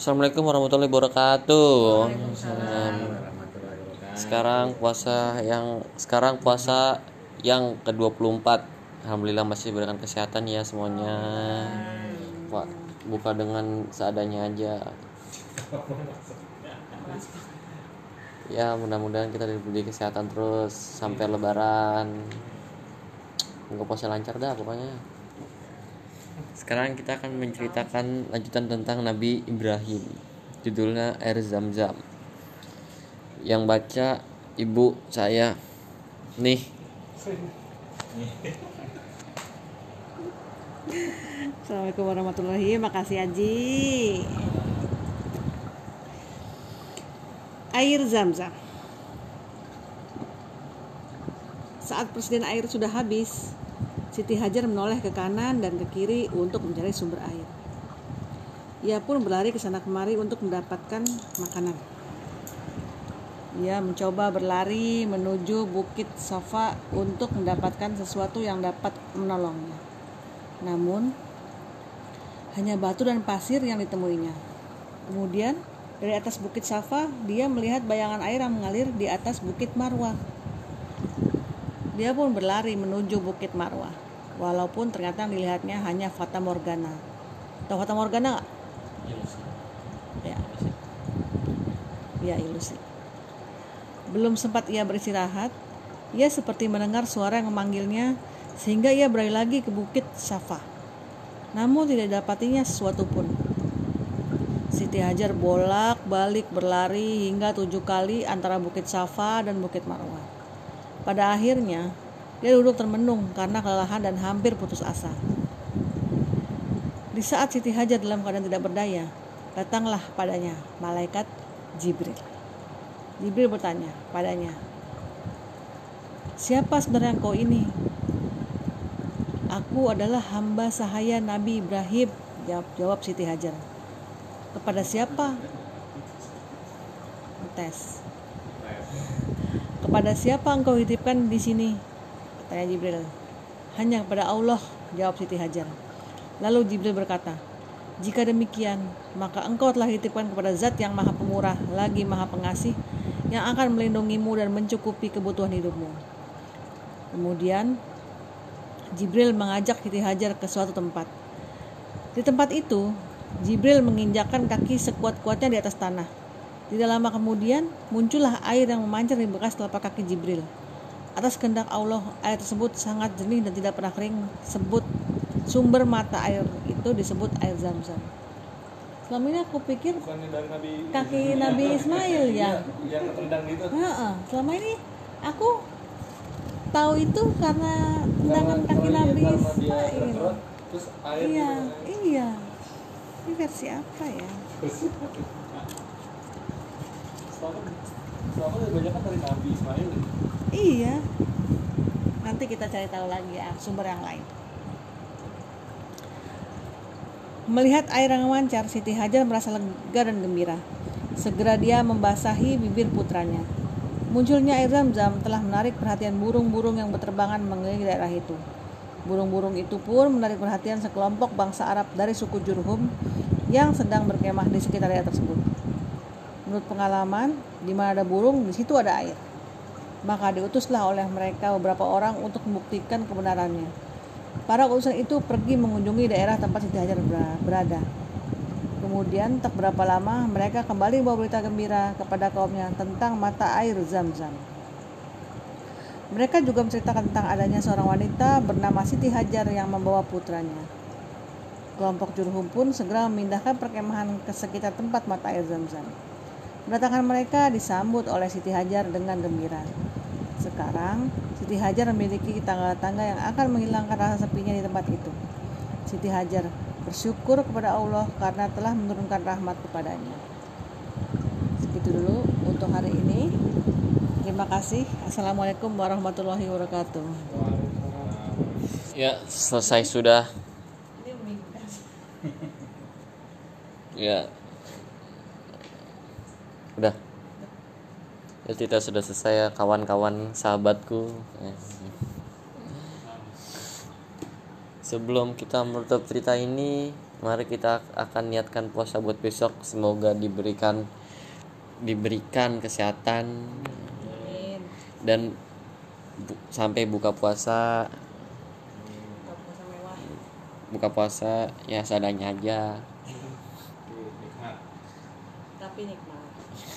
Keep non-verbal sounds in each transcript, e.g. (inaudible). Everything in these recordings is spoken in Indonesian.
Assalamualaikum warahmatullahi wabarakatuh. Sekarang puasa yang sekarang puasa yang ke-24. Alhamdulillah masih diberikan kesehatan ya semuanya. Pak, buka dengan seadanya aja. Ya, mudah-mudahan kita diberi kesehatan terus sampai lebaran. Semoga puasa lancar dah pokoknya. Sekarang kita akan menceritakan lanjutan tentang Nabi Ibrahim. Judulnya Air Zam-Zam. Yang baca ibu saya. Nih. Assalamualaikum warahmatullahi Makasih Haji Air Zam-Zam Saat persediaan air sudah habis Siti Hajar menoleh ke kanan dan ke kiri untuk mencari sumber air. Ia pun berlari ke sana kemari untuk mendapatkan makanan. Ia mencoba berlari menuju Bukit Safa untuk mendapatkan sesuatu yang dapat menolongnya. Namun, hanya batu dan pasir yang ditemuinya. Kemudian, dari atas Bukit Safa, dia melihat bayangan air yang mengalir di atas Bukit Marwah. Dia pun berlari menuju Bukit Marwah, walaupun ternyata dilihatnya hanya Fata Morgana. Tahu Fata Morgana nggak? Ya. Ya, ilusi. Belum sempat ia beristirahat, ia seperti mendengar suara yang memanggilnya sehingga ia berlari lagi ke Bukit Safa. Namun tidak dapatinya sesuatu pun. Siti Hajar bolak-balik berlari hingga tujuh kali antara Bukit Safa dan Bukit Marwah. Pada akhirnya, dia duduk termenung karena kelelahan dan hampir putus asa. Di saat Siti Hajar dalam keadaan tidak berdaya, datanglah padanya malaikat Jibril. Jibril bertanya padanya, Siapa sebenarnya engkau ini? Aku adalah hamba sahaya Nabi Ibrahim, jawab, jawab Siti Hajar. Kepada siapa? Tes. Kepada siapa engkau hitipkan di sini? Tanya Jibril. Hanya kepada Allah, jawab Siti Hajar. Lalu Jibril berkata, Jika demikian, maka engkau telah hitipkan kepada zat yang maha pemurah, lagi maha pengasih, yang akan melindungimu dan mencukupi kebutuhan hidupmu. Kemudian, Jibril mengajak Siti Hajar ke suatu tempat. Di tempat itu, Jibril menginjakkan kaki sekuat-kuatnya di atas tanah. Tidak lama kemudian, muncullah air yang memancar di bekas telapak kaki Jibril. Atas kehendak Allah, air tersebut sangat jernih dan tidak pernah kering. Sebut sumber mata air itu disebut air zam-zam. Selama ini aku pikir Nabi kaki Nabi (laughs) Ismail ya. yang tendang itu Heeh, selama ini aku tahu itu karena tendangan kaki Nabi Ismail. terus air Iya, iya. Ini versi apa ya? (laughs) kan Iya. Nanti kita cari tahu lagi ya sumber yang lain. Melihat air yang memancar, Siti Hajar merasa lega dan gembira. Segera dia membasahi bibir putranya. Munculnya air zam-zam telah menarik perhatian burung-burung yang berterbangan mengelilingi daerah itu. Burung-burung itu pun menarik perhatian sekelompok bangsa Arab dari suku Jurhum yang sedang berkemah di sekitar daerah tersebut. Menurut pengalaman, di mana ada burung, di situ ada air. Maka diutuslah oleh mereka beberapa orang untuk membuktikan kebenarannya. Para utusan itu pergi mengunjungi daerah tempat Siti Hajar berada. Kemudian tak berapa lama mereka kembali membawa berita gembira kepada kaumnya tentang mata air zam-zam. Mereka juga menceritakan tentang adanya seorang wanita bernama Siti Hajar yang membawa putranya. Kelompok Jurhum pun segera memindahkan perkemahan ke sekitar tempat mata air zam-zam. Kedatangan mereka disambut oleh Siti Hajar dengan gembira. Sekarang, Siti Hajar memiliki tangga-tangga yang akan menghilangkan rasa sepinya di tempat itu. Siti Hajar bersyukur kepada Allah karena telah menurunkan rahmat kepadanya. Segitu dulu untuk hari ini. Terima kasih. Assalamualaikum warahmatullahi wabarakatuh. Ya, selesai sudah. Ya. Udah. Ya, kita sudah selesai ya kawan-kawan sahabatku. Sebelum kita menutup cerita ini, mari kita akan niatkan puasa buat besok semoga diberikan diberikan kesehatan Amin. dan bu- sampai buka puasa Buka puasa mewah. buka puasa ya seadanya aja Tapi nikmat.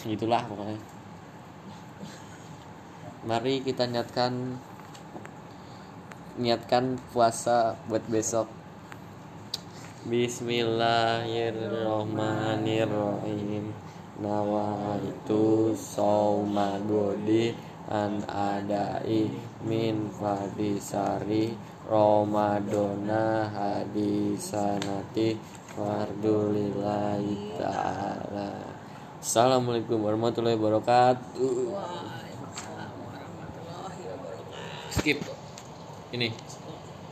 Gitulah pokoknya. Mari kita niatkan niatkan puasa buat besok. Bismillahirrahmanirrahim. Nawaitu saumadodi an adai min fadisari. Ramadona hadisanati fardulillahi ta'ala Assalamualaikum warahmatullahi wabarakatuh. Waalaikumsalam warahmatullahi wabarakatuh. Skip. Ini